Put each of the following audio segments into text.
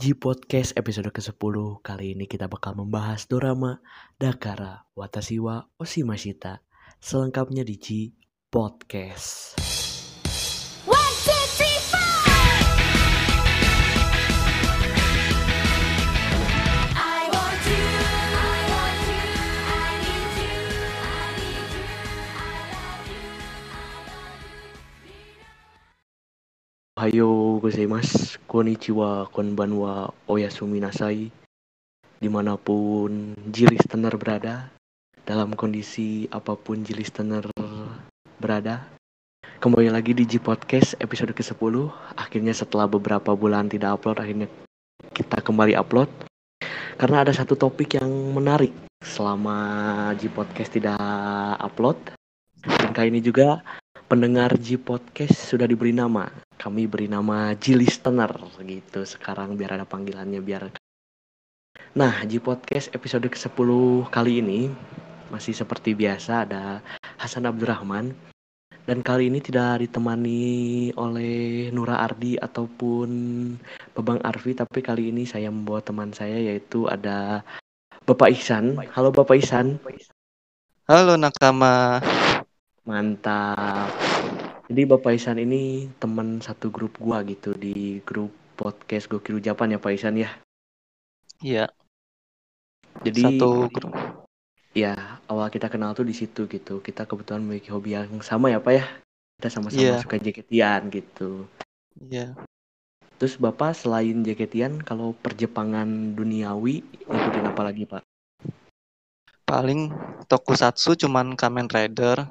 G Podcast episode ke-10 Kali ini kita bakal membahas dorama Dakara Watashiwa Oshimashita Selengkapnya di G Podcast Ohayo gozaimasu, konnichiwa, konbanwa, oyasumi nasai. Di mana pun G listener berada Dalam kondisi apa pun G listener berada. Kembali lagi di G Podcast episode ke-10 Akhirnya setelah beberapa bulan tidak upload Akhirnya kita kembali upload. Karena ada satu topik yang menarik. Selama G Podcast tidak upload Dan kali ini juga pendengar G Podcast sudah diberi nama kami beri nama G Listener gitu sekarang biar ada panggilannya biar Nah, G Podcast episode ke-10 kali ini masih seperti biasa ada Hasan Abdurrahman dan kali ini tidak ditemani oleh Nura Ardi ataupun Babang Arfi tapi kali ini saya membawa teman saya yaitu ada Bapak Ihsan. Halo Bapak Ihsan. Halo nakama. Mantap. Jadi Bapak Isan ini teman satu grup gua gitu di grup podcast Gokiru Japan ya Pak Isan ya. Iya, Jadi satu grup. ya awal kita kenal tuh di situ gitu. Kita kebetulan memiliki hobi yang sama ya Pak ya. Kita sama-sama Iya. suka jaketian gitu. Iya. Terus Bapak selain jaketian kalau perjepangan duniawi ngikutin apa lagi Pak? Paling tokusatsu cuman Kamen Rider.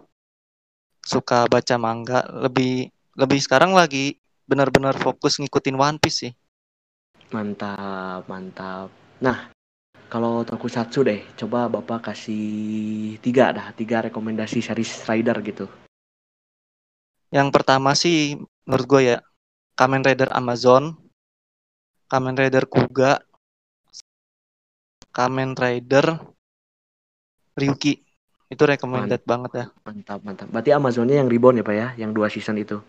Suka baca manga, lebih lebih sekarang lagi benar-benar fokus ngikutin One Piece sih. Mantap, mantap. Nah, kalau tokusatsu deh, coba Bapak kasih tiga dah, tiga rekomendasi series rider gitu. Yang pertama sih menurut gue ya Kamen Rider Amazon, Kamen Rider Kuga, Kamen Rider Ryuki. Itu recommended banget ya. Mantap, mantap. Berarti Amazonnya yang reborn ya Pak ya, yang dua season itu.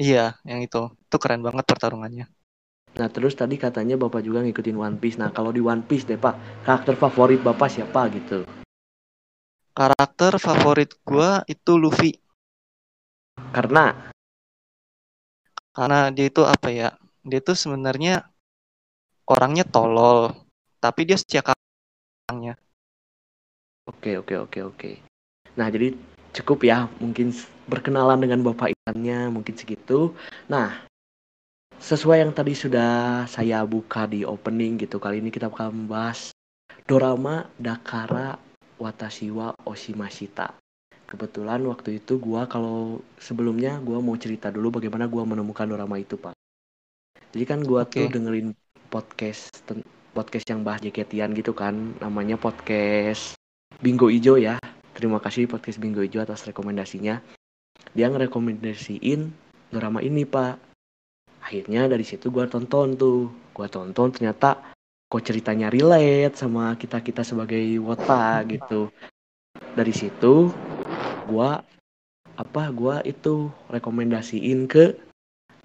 Iya, yang itu. Itu keren banget pertarungannya. Nah terus tadi katanya Bapak juga ngikutin One Piece. Nah kalau di One Piece deh Pak, karakter favorit Bapak siapa gitu? Karakter favorit gua itu Luffy. Karena, karena dia itu apa ya dia itu sebenarnya orangnya tolol tapi dia setia orangnya oke oke oke oke. Nah jadi cukup ya, mungkin berkenalan dengan Bapak Ikannya mungkin segitu. Nah sesuai yang tadi sudah saya buka di opening gitu, kali ini kita bakal membahas dorama Dakara Watashiwa Oshimashita. Kebetulan waktu itu gua kalau sebelumnya gua mau cerita dulu bagaimana gua menemukan dorama itu, Pak. Jadi kan gua tuh Oke. dengerin podcast podcast yang bahas jaketian gitu kan, namanya podcast Bingo Ijo ya. Terima kasih podcast Bingo Ijo atas rekomendasinya. Dia ngerekomendasiin drama ini, Pak. Akhirnya dari situ gua tonton tuh. Gua tonton ternyata kok ceritanya relate sama kita-kita sebagai wota gitu. Dari situ gua apa gua itu rekomendasiin ke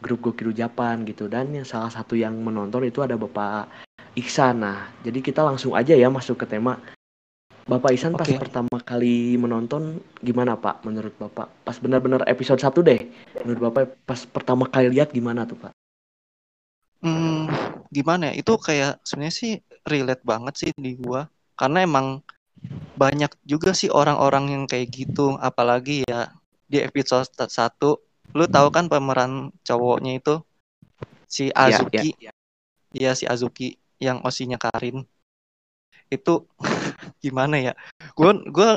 grup Gokiru Japan gitu dan yang salah satu yang menonton itu ada Bapak Iksan. Nah, jadi kita langsung aja ya masuk ke tema. Bapak Iksan pas Oke. pertama kali menonton gimana Pak menurut Bapak? Pas benar-benar episode 1 deh. Menurut Bapak pas pertama kali lihat gimana tuh Pak? hmm, gimana ya itu kayak sebenarnya sih relate banget sih di gua karena emang banyak juga sih orang-orang yang kayak gitu apalagi ya di episode satu lu tahu kan pemeran cowoknya itu si Iya, Azuki Iya si Azuki yang osinya Karin itu gimana ya? Gue gue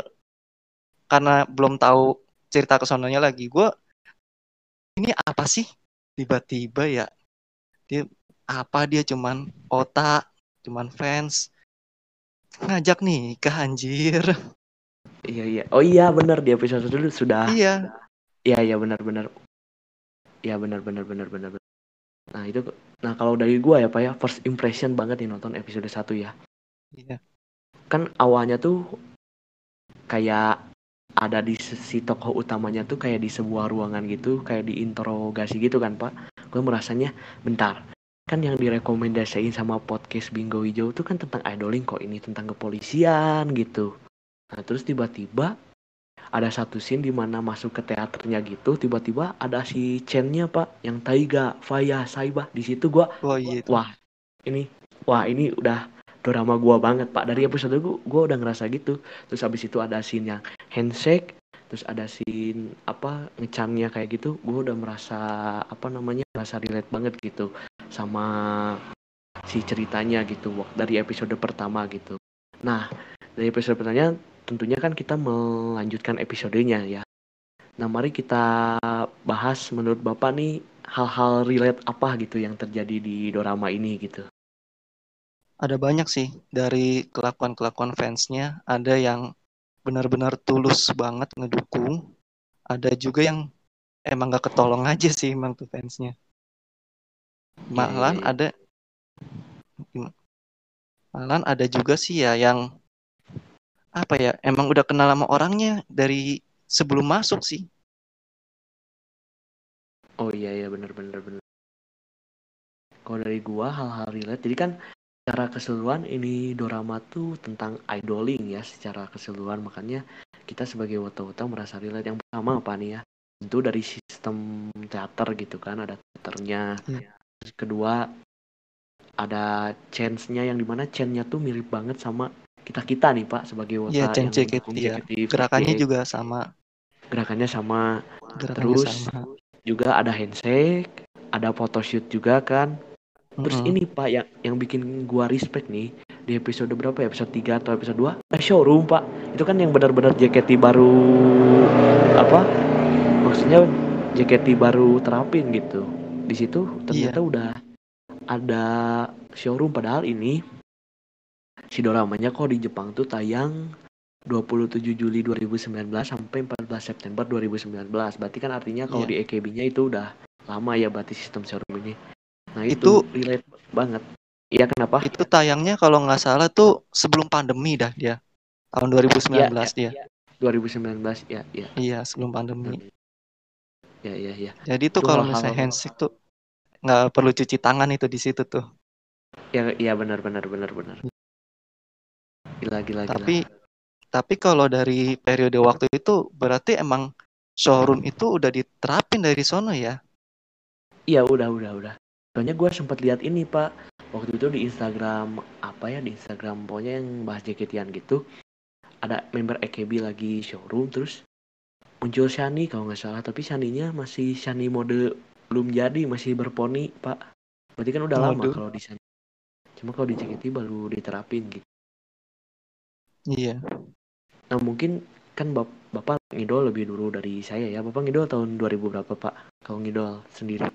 karena belum tahu cerita kesononya lagi. Gue ini apa sih? Tiba-tiba ya dia apa dia cuman otak, cuman fans ngajak nikah anjir. Iya iya. Oh iya benar di episode dulu sudah. Iya, Iya iya benar benar. Iya benar benar benar. benar. Nah itu nah kalau dari gua ya Pak ya first impression banget nih nonton episode 1 ya. Iya. Kan awalnya tuh kayak ada di si tokoh utamanya tuh kayak di sebuah ruangan gitu, kayak diinterogasi gitu kan Pak. Gue merasanya bentar. kan yang direkomendasiin sama podcast Bingo Hijau itu kan tentang idoling kok ini tentang kepolisian gitu. Nah terus tiba-tiba ada satu scene di mana masuk ke teaternya gitu tiba-tiba ada si Chen-nya pak yang Taiga, Faya, Saibah di situ gua Oh iya wah ini wah ini udah drama gua banget pak. Dari episode gua, gua udah ngerasa gitu. Terus habis itu ada scene yang handshake terus ada scene apa ngecannya kayak gitu gua udah merasa apa namanya merasa relate banget gitu sama si ceritanya gitu dari episode pertama gitu. Nah dari episode pertama tentunya kan kita melanjutkan episodenya ya. Nah mari kita bahas menurut bapak nih hal-hal relate apa gitu yang terjadi di dorama ini gitu Ada banyak sih dari kelakuan-kelakuan fansnya. Ada yang benar-benar tulus banget ngedukung. Ada juga yang emang gak ketolong aja sih emang tuh fansnya. Malahan iya, iya. ada malahan ada juga sih ya yang apa ya emang udah kenal sama orangnya dari sebelum masuk sih. Oh iya iya bener bener bener. Kalau dari gua hal-hal relate, jadi kan secara keseluruhan ini dorama tuh tentang idoling ya secara keseluruhan makanya kita sebagai wota-wota merasa relate. Yang pertama apa nih ya? Tentu dari sistem teater gitu kan ada teaternya. Terus kedua ada chance-nya yang di mana chance-nya tuh mirip banget sama kita kita nih pak sebagai wota Iya, yang JKT ya. JKT48. Gerakannya juga sama. gerakannya sama Gerakannya Terus sama. juga ada handshake, ada photoshoot juga kan. Terus Mm-mm. ini Pak yang yang bikin gua respect nih di episode berapa ya? Episode 3 atau episode 2? Eh, showroom, Pak. Itu kan yang benar-benar JKT baru apa? Maksudnya JKT baru terapin gitu. Di situ ternyata udah ada showroom padahal ini si doramanya kok di Jepang tuh tayang 27 Juli 2019 sampai 14 September 2019. Berarti kan artinya kalau Iya. di EKB-nya itu udah lama ya berarti sistem showroom ini. Nah Itu- itu, relate banget. Iya kenapa? Itu tayangnya kalau nggak salah tuh sebelum pandemi dah dia. Tahun 2019 dia. Iya, 2019 ya ya Iya, sebelum pandemi. ya ya ya. Jadi tuh kalau misalnya handshake tuh nggak perlu cuci tangan itu di situ tuh. Ya ya benar benar benar benar. Gila gila gila. Tapi tapi kalau dari periode waktu itu berarti emang showroom itu udah diterapin dari sono ya. Iya udah udah udah. Soalnya gue sempat lihat ini pak. Waktu itu di Instagram apa ya di Instagram pokoknya yang bahas JKT-an gitu ada member AKB lagi showroom terus muncul Shani kalau nggak salah. Tapi Shaninya masih Shani mode belum jadi masih berponi pak. Berarti kan udah lama Waduh. kalau di sana cuma kalau di JKT baru diterapin gitu. Iya. nah mungkin kan bap- bapak ngidol lebih dulu dari saya ya. Bapak ngidol tahun 2000 berapa pak? Kalau ngidol sendiri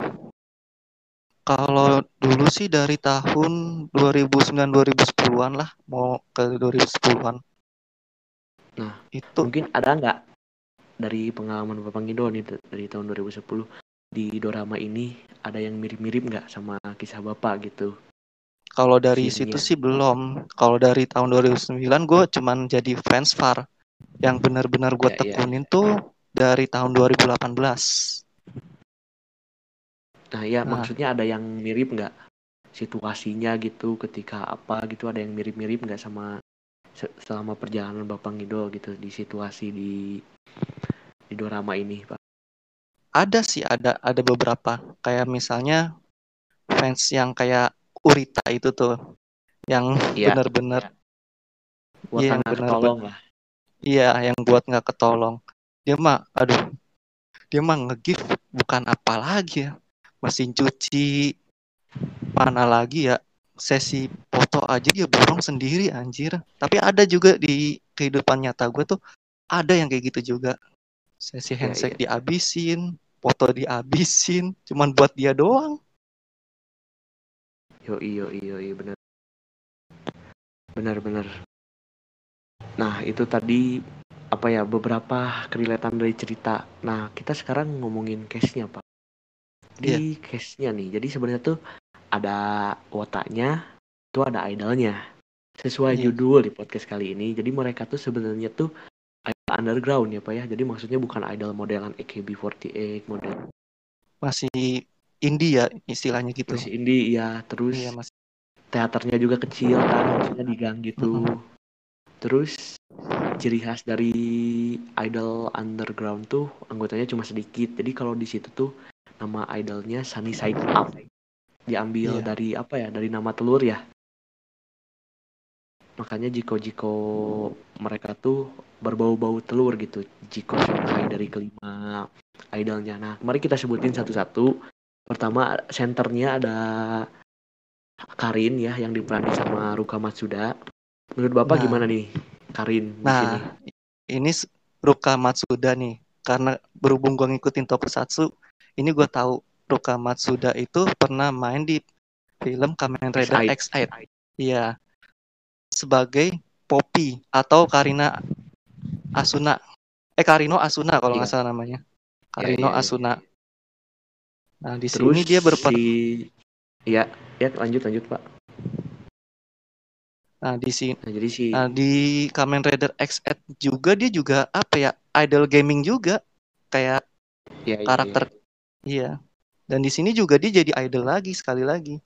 Kalau dulu sih dari tahun 2009 2010-an lah mau ke 2010-an. Nah, itu mungkin ada nggak dari pengalaman Bapak Ngido nih dari tahun 2010 di dorama ini ada yang mirip-mirip nggak sama kisah Bapak gitu? kalau dari scene-nya. situ sih belum. Kalau dari tahun 2009 gue cuman jadi fans Far. Yang benar-benar gue Ya, iya. tekunin tuh dari tahun 2018. Nah, ya Nah. maksudnya ada yang mirip nggak situasinya gitu ketika apa gitu ada yang mirip-mirip nggak sama se- selama perjalanan Bapak Ngido gitu di situasi di di dorama ini, Pak? Ada sih ada ada beberapa kayak misalnya fans yang kayak Urita itu tuh yang Iya. benar-benar Buat Iya, yang benar- tolong lah. iya yang buat nggak ketolong. Dia mah aduh dia mah nge-give bukan apa lagi ya. Mesin cuci mana lagi ya sesi foto aja dia borong sendiri anjir. Tapi ada juga di kehidupan nyata gue tuh ada yang kayak gitu juga. Sesi Iya, handshake dihabisin, foto dihabisin, cuman buat dia doang. Yo iyo iyo iyo benar. Benar benar. Nah, itu tadi apa ya beberapa kerelatan dari cerita. Nah, kita sekarang ngomongin case-nya, Pak. Di case-nya nih. Jadi sebenarnya tuh ada wotanya, itu ada idolnya. Sesuai Iya. judul di podcast kali ini. Jadi mereka tuh sebenarnya tuh idol underground ya, Pak ya. Jadi maksudnya bukan idol modelan AKB48 model Masih indie ya istilahnya gitu. masih indie ya terus Iya mas. teaternya juga kecil kan maksudnya di gang gitu terus ciri khas dari idol underground tuh anggotanya cuma sedikit jadi kalau di situ tuh nama idolnya Sunny Side Up. Diambil Iya. dari apa ya dari nama telur ya. Makanya jiko-jiko mereka tuh berbau-bau telur gitu. Jiko Shanghai dari kelima idolnya. Nah mari kita sebutin satu-satu. Pertama senternya ada Karin ya yang diperani sama Ruka Matsuda. Menurut bapak Nah. gimana nih Karin di sini? Nah ini Ruka Matsuda nih. Karena berhubung gua ngikutin Tokusatsu, ini gua tahu Ruka Matsuda itu pernah main di film Kamen Rider X8. X8. Iya. Sebagai Poppy atau Karina Asuna. Eh Karino Asuna kalau nggak Iya. salah namanya. Ya, Karino ya, ya, Asuna. ya. Nah, di terus sini dia berper si ya ya lanjut lanjut pak Nah, di sini nah jadi si nah, di Kamen Rider X8 juga dia juga apa ya? Idol gaming juga kayak ya, ya, ya. karakter iya. Dan di sini juga dia jadi idol lagi sekali lagi.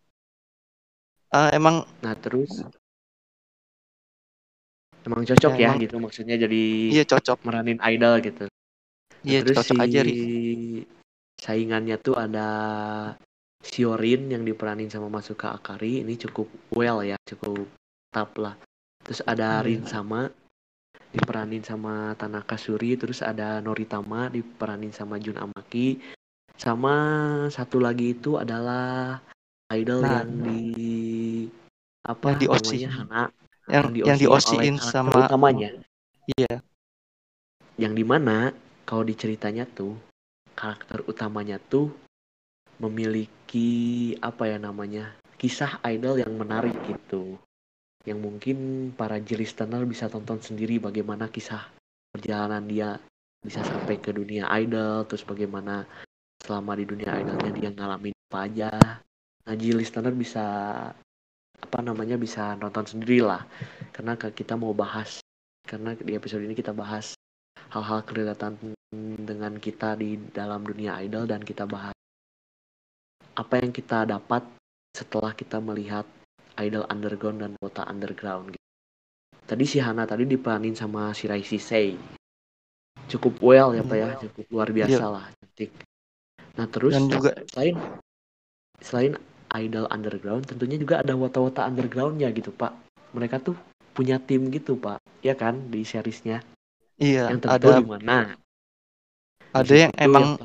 Ah, emang nah terus emang cocok Ya, ya, emang- gitu maksudnya jadi iya cocok. meranin idol gitu Nah, Iya terus cocok si aja Ri. saingannya tuh ada Siorin yang diperanin sama Masuka Akari ini cukup well ya cukup top lah terus ada Iya. Rin sama diperanin sama Tanaka Suri terus ada Noritama diperanin sama Jun Amaki sama satu lagi itu adalah idol Nah. yang di apa Yang di OC. namanya Hana Yang yang di OC-in sama utamanya iya. yang di mana kalau di ceritanya tuh karakter utamanya tuh memiliki apa ya namanya kisah idol yang menarik gitu yang mungkin para listener bisa tonton sendiri bagaimana kisah perjalanan dia bisa sampai ke dunia idol terus bagaimana selama di dunia idolnya dia ngalamin apa aja J listener bisa apa namanya bisa nonton sendiri lah karena kita mau bahas karena di episode ini kita bahas hal-hal kelihatan dengan kita di dalam dunia idol dan kita bahas apa yang kita dapat setelah kita melihat idol underground dan kota underground gitu. Tadi si Hana tadi diperanin sama si Rai Sisei. Cukup well ya Pak ya, cukup luar biasa Iya. lah, cantik. Nah, terus Dan juga selain selain idol underground tentunya juga ada wata-wata undergroundnya gitu Pak. Mereka tuh punya tim gitu Pak, ya kan di seriesnya. iya Yang ada di mana? Ada yang emang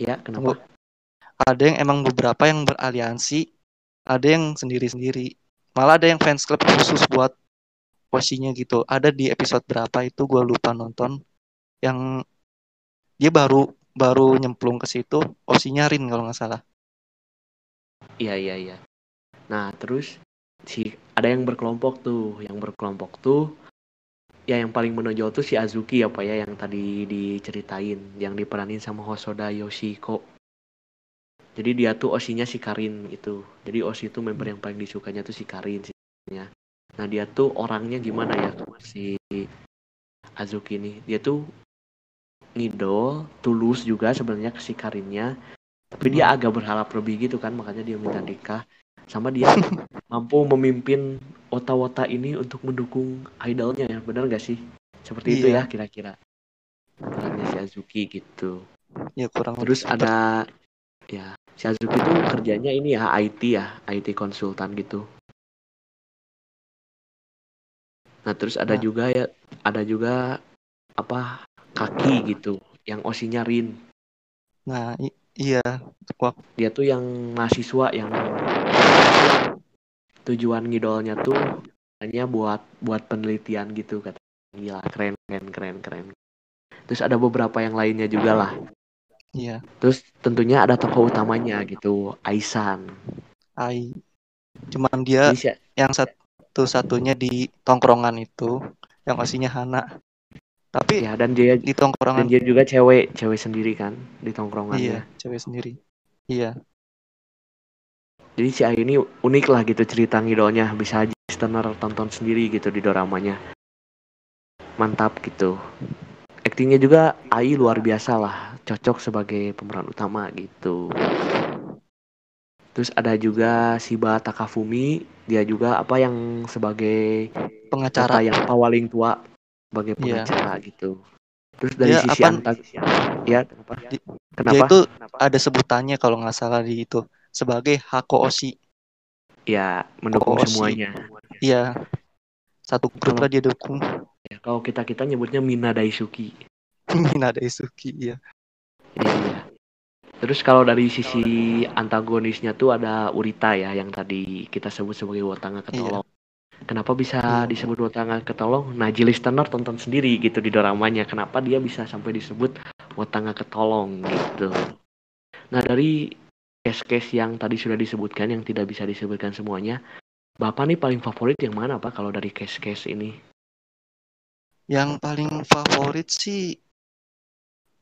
ya kenapa? ada yang emang beberapa yang beraliansi, ada yang sendiri-sendiri. Malah ada yang fans club khusus buat posisinya gitu. Ada di episode berapa itu gue lupa nonton yang dia baru baru nyemplung ke situ, osinya Rin kalau nggak salah. Iya iya iya. Nah terus si ada yang berkelompok tuh, yang berkelompok tuh ya yang paling menonjol tuh si Azuki apa ya yang tadi diceritain, yang diperanin sama Hosoda Yoshiko. Jadi dia tuh osinya si Karin itu. Jadi osi itu member yang paling disukanya tuh si Karin sih. Nah dia tuh orangnya gimana ya si Azuki ini? Dia tuh ngidol, tulus juga sebenarnya ke si Karinnya. Tapi dia agak berharap lebih gitu kan, makanya dia minta nikah. Sama dia mampu memimpin wota-wota ini untuk mendukung idolnya ya, benar gak sih? Seperti itu ya Iya. kira-kira. Perannya si Azuki gitu. Ya kurang Terus lebih ada ya si Azuki tuh kerjanya ini ya IT ya, IT konsultan gitu. Nah terus ada Nah. juga ya, ada juga apa kaki gitu, yang osinya Rin. Nah, i- iya. Wak- Dia tuh yang mahasiswa yang tujuan ngidolnya tuh hanya buat buat penelitian gitu kata. Gila keren keren keren keren. Terus ada beberapa yang lainnya juga lah. Iya. Terus tentunya ada tokoh utamanya gitu, Aisan. Ai. Cuman dia si- yang satu-satunya di tongkrongan itu yang osinya Hana. Tapi ya dan dia di dan tongkrongan dia juga cewek cewek sendiri kan di iya, tongkrongannya. cewek sendiri. Iya. Jadi si Ai ini unik lah gitu cerita ngidolnya bisa aja listener tonton sendiri gitu di doramanya. Mantap gitu. Aktingnya juga Ai luar biasa lah, cocok sebagai pemeran utama gitu. Terus ada juga Shiba Takafumi, dia juga apa yang sebagai pengacara yang paling tua sebagai Iya. pengacara gitu. Terus dari Dia sisi apa- antag ya kenapa? Di- Kenapa? dia itu ada sebutannya kalau nggak salah di itu sebagai Hako Oshi ya mendukung semuanya. iya satu grup lah dia dukung Ya, kalau kita kita nyebutnya Mina Daisuki. Mina Daisuki iya Iya, iya. Terus kalau dari sisi antagonisnya tuh ada Urita ya yang tadi kita sebut sebagai Wotanga ketolong. Kenapa bisa disebut Wotanga ketolong? Nah, Ji listener tonton sendiri gitu di doramanya. Kenapa dia bisa sampai disebut Wotanga ketolong gitu. Nah, dari case-case yang tadi sudah disebutkan yang tidak bisa disebutkan semuanya, Bapak nih paling favorit yang mana Pak kalau dari case-case ini? yang paling favorit sih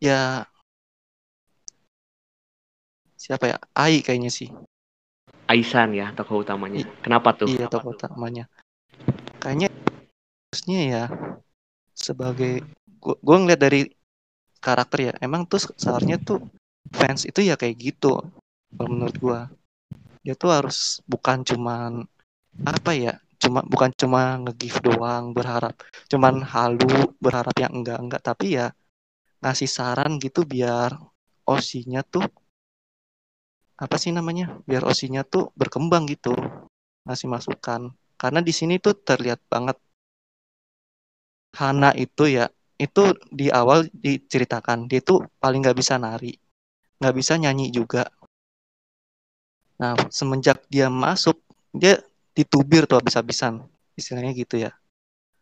ya siapa ya Ai kayaknya sih Aisan ya tokoh utamanya. Kenapa tuh? iya tokoh utamanya kayaknya harusnya ya sebagai gua, ngeliat dari karakter ya emang tuh seharusnya tuh fans itu ya kayak gitu kalau menurut gua. Dia tuh harus bukan cuman apa ya cuma bukan cuma nge-give doang berharap cuman halu berharap yang enggak enggak tapi ya ngasih saran gitu biar osinya tuh apa sih namanya biar osinya tuh berkembang gitu ngasih masukan karena di sini tuh terlihat banget. Hana itu ya itu di awal diceritakan dia tuh paling nggak bisa nari nggak bisa nyanyi juga. Nah semenjak dia masuk dia ditubir tuh habis-habisan istilahnya gitu ya.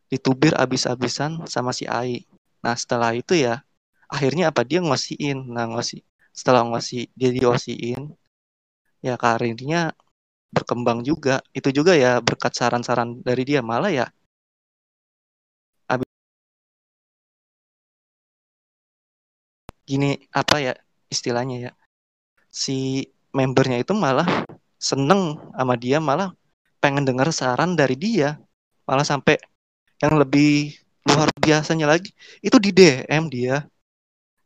Ditubir habis-habisan sama si Ai. Nah setelah itu ya akhirnya apa? Dia ngosiin. Nah ngosi setelah ngosi dia diosiin. Ya karirnya berkembang juga. Itu juga ya berkat saran-saran dari dia. Malah ya gini apa ya istilahnya ya si membernya itu malah seneng sama dia malah pengen dengar saran dari dia. Malah sampai yang lebih luar biasanya lagi itu di DM dia.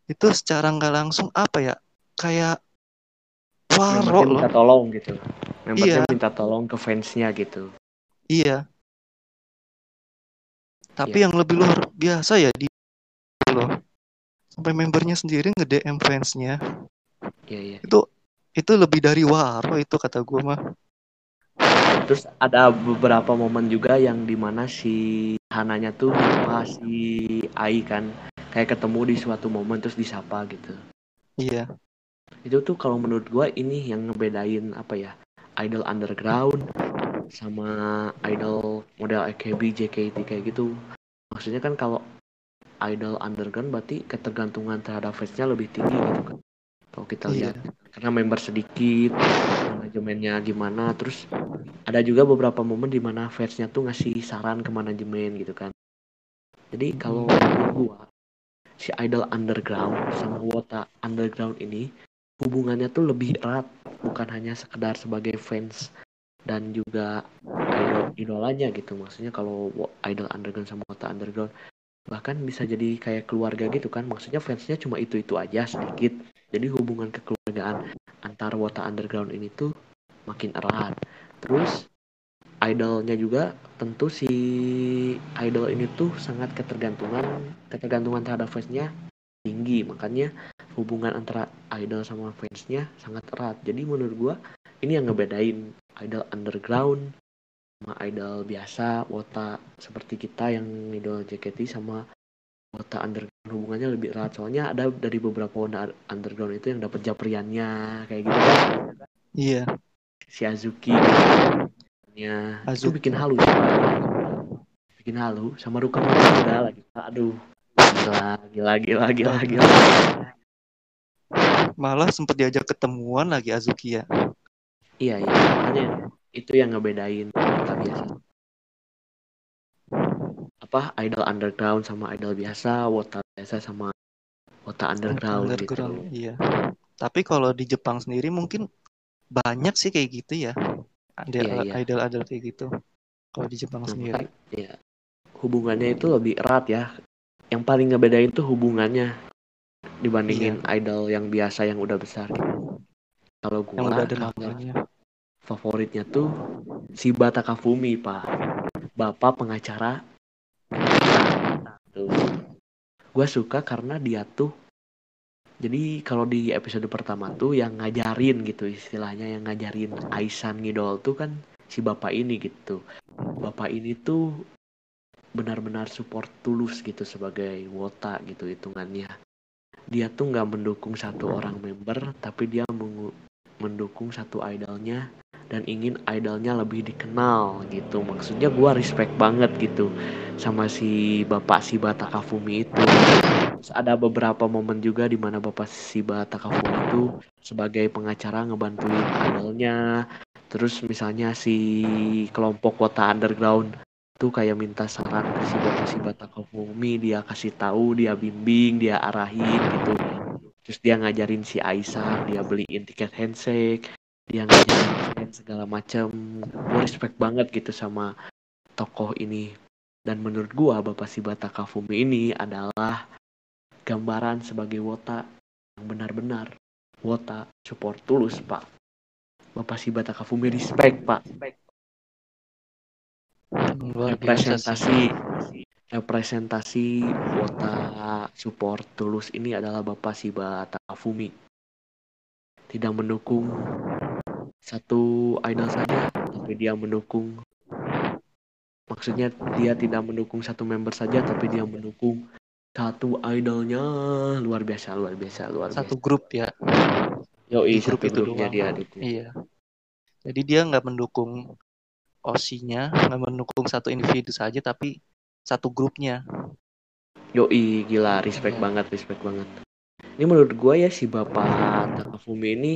Itu secara nggak langsung apa ya kayak waro Membernya loh minta tolong gitu. Membernya Iya. minta tolong ke fansnya gitu. iya tapi Iya. yang lebih luar biasa ya di loh sampai membernya sendiri nge DM fansnya Iya, iya. itu itu lebih dari waro itu kata gue mah Terus ada beberapa momen juga yang di mana si Hananya tuh si Ai kan kayak ketemu di suatu momen terus disapa gitu. iya Itu tuh kalau menurut gua ini yang ngebedain apa ya idol underground sama idol model AKB, JKT kayak gitu. Maksudnya kan kalau idol underground berarti ketergantungan terhadap fansnya lebih tinggi gitu kan. Kalau kita Iya. lihat karena member sedikit, manajemennya gimana, terus ada juga beberapa momen di mana fansnya tuh ngasih saran ke manajemen gitu kan. Jadi kalau gua si idol underground sama Wota underground ini hubungannya tuh lebih erat, bukan hanya sekedar sebagai fans dan juga idol idolanya gitu. Maksudnya kalau idol underground sama Wota underground bahkan bisa jadi kayak keluarga gitu kan. Maksudnya fansnya cuma itu-itu aja sedikit. Jadi hubungan kekeluargaan antar Wota underground ini tuh makin erat. Terus idolnya juga tentu si idol ini tuh sangat ketergantungan ketergantungan terhadap fansnya tinggi makanya hubungan antara idol sama fansnya sangat erat. Jadi menurut gua ini yang ngebedain idol underground sama idol biasa wota seperti kita yang idol JKT sama wota underground. Hubungannya lebih erat. Soalnya ada dari beberapa wota underground itu yang dapat japriannya kayak gitu kan. Iya. Si Azuki. Ya itu Azuki. bikin halu bikin halu sama Ruka Matsuda lagi. Aduh. Gila gila gila gila gila malah sempat diajak ketemuan lagi Azuki ya? Iya iya. Makanya itu yang ngebedain kita biasa. Apa idol underground sama idol biasa wota biasa sama wota underground, Underground, gitu iya. Tapi kalau di Jepang sendiri mungkin banyak sih kayak gitu ya. Ada Iya, iya. idol idol kayak gitu kalau di Jepang Nah, sendiri. makanya, ya, hubungannya itu lebih erat ya. Yang paling ngebedain tuh hubungannya dibandingin idol yang biasa yang udah besar gitu. Kalau yang gua udah ada namanya favoritnya tuh Shiba Takafumi, Pak. Bapak pengacara tuh. Gua suka karena dia tuh jadi kalau di episode pertama tuh yang ngajarin gitu istilahnya yang ngajarin Aisan ngidol tuh kan si bapak ini gitu. Bapak ini tuh benar-benar support tulus gitu sebagai wota gitu hitungannya. Dia tuh nggak mendukung satu orang member tapi dia mendukung satu idolnya dan ingin idolnya lebih dikenal gitu. Maksudnya gua respect banget gitu sama si bapak si Takafumi itu. Terus ada beberapa momen juga di mana bapak Shiba Takafumi itu sebagai pengacara ngebantuin idolnya. Terus misalnya si kelompok kota underground tuh kayak minta saran ke si bapak Shiba Takafumi, dia kasih tahu, dia bimbing, dia arahin gitu. Terus dia ngajarin si Aisyah, dia beliin tiket handshake, dia ngajarin segala macam. Gue respect banget gitu sama tokoh ini. Dan menurut gua Bapak Shiba Takafumi ini adalah gambaran sebagai wota yang benar-benar wota support tulus pak Bapak Shiba Takafumi respect pak sih representasi representasi. wota support tulus ini adalah Bapak Shiba Takafumi tidak mendukung satu idol saja tapi dia mendukung. Maksudnya dia tidak mendukung satu member saja tapi dia mendukung satu idolnya. Luar biasa luar biasa luar biasa. Satu grup ya. Di grup satu itu grupnya doang. dia dukung. iya. Jadi dia nggak mendukung osinya nggak mendukung satu individu saja tapi satu grupnya Yoi, gila, respect Iya. banget, respect banget. Ini menurut gua ya si Bapak Takafumi ini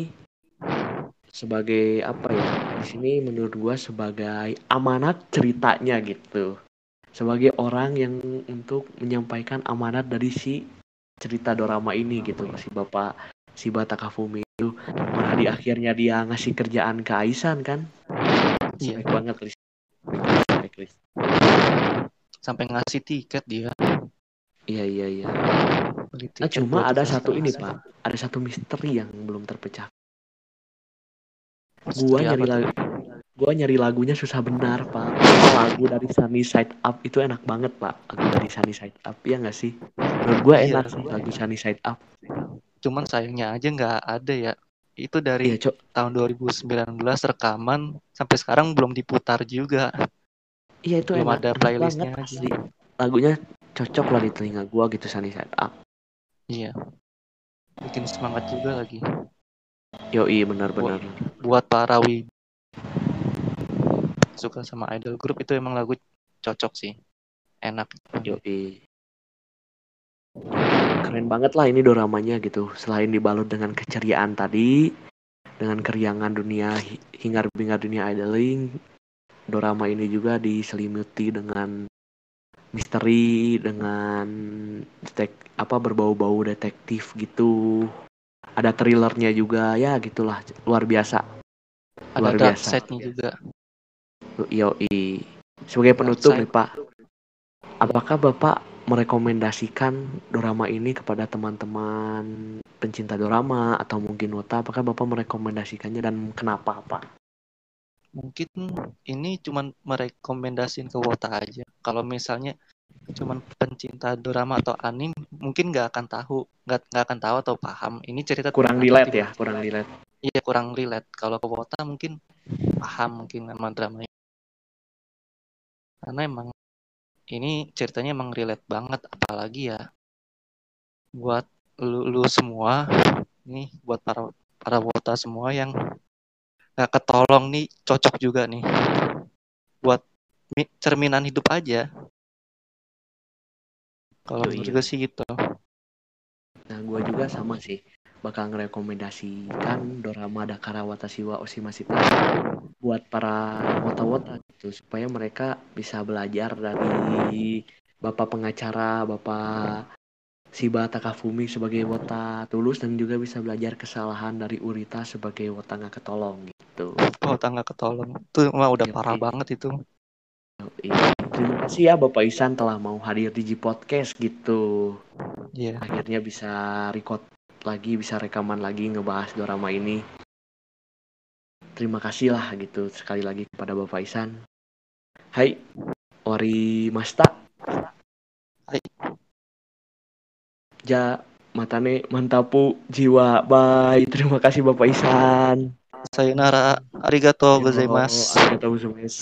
sebagai apa ya? Di sini menurut gua sebagai amanat ceritanya gitu. Sebagai orang yang untuk menyampaikan amanat dari si cerita dorama ini gitu si Bapak si Takafumi itu mana di akhirnya dia ngasih kerjaan ke Aisan kan? Iya. Banget, respect, respect, respect. sampai ngasih tiket dia Iya, iya, iya. Nah, cuma ada satu ini pak, ada satu misteri yang belum terpecah. Gua nyari lagu, gua nyari lagunya susah benar pak. Lagu dari Sunny Side Up itu enak banget pak. Lagu dari Sunny Side Up ya nggak sih? Menurut gua Iya. enak sih lagu Sunny Side Up. cuman sayangnya aja nggak ada ya itu dari Iya cok. tahun 2019 rekaman sampai sekarang belum diputar juga Iya itu belum enak. ada playlistnya asli. Lagunya cocok lah di telinga gua gitu Sunny Side Up. iya bikin semangat juga lagi Yoi benar-benar. buat para wi suka sama idol group itu emang lagu cocok sih enak Yoi. Keren banget lah ini doramanya gitu. Selain dibalut dengan keceriaan tadi, dengan keriangan dunia hi- hingar-bingar dunia idoling, dorama ini juga diselimuti dengan misteri, dengan detek apa berbau-bau detektif gitu. Ada thrillernya juga ya gitulah luar biasa. ada Luar dark biasa. side-nya juga Yoi. Sebagai penutup nih Pak, apakah Bapak merekomendasikan dorama ini kepada teman-teman pencinta dorama atau mungkin wota? Apakah Bapak merekomendasikannya dan kenapa Pak? mungkin ini cuman merekomendasiin ke Wota aja kalau misalnya cuman pencinta drama atau anim mungkin nggak akan tahu nggak nggak akan tahu atau paham ini cerita Kurang relate ya, kurang relate. iya kurang relate kalau ke Wota mungkin paham mungkin sama dramanya karena emang ini ceritanya emang relate banget apalagi ya buat lu, lu semua nih buat para para wota semua yang nggak ketolong nih cocok juga nih buat mi- cerminan hidup aja. Kalau yoi. gue sih gitu. Nah, gua juga sama sih. Bakal ngerekomendasikan dorama Dakara Watashi wa Oshimashita buat para wota-wota gitu supaya mereka bisa belajar dari Bapak pengacara, Bapak Shiba Takafumi sebagai wota tulus dan juga bisa belajar kesalahan dari Urita sebagai wota nggak ketolong gitu. wota nggak ketolong itu mah udah Yoi. parah banget itu Yoi. terima kasih ya Bapak Isan telah mau hadir di G Podcast gitu. Iya. Akhirnya bisa record lagi, bisa rekaman lagi ngebahas dorama ini. Terima kasih lah gitu sekali lagi kepada Bapak Isan. Hai, Wari Masta. Hai. Ja, matane mantapu jiwa. Bye. Terima kasih Bapak Isan. Sayonara, arigato gozaimasu. Arigatou gozaimasu.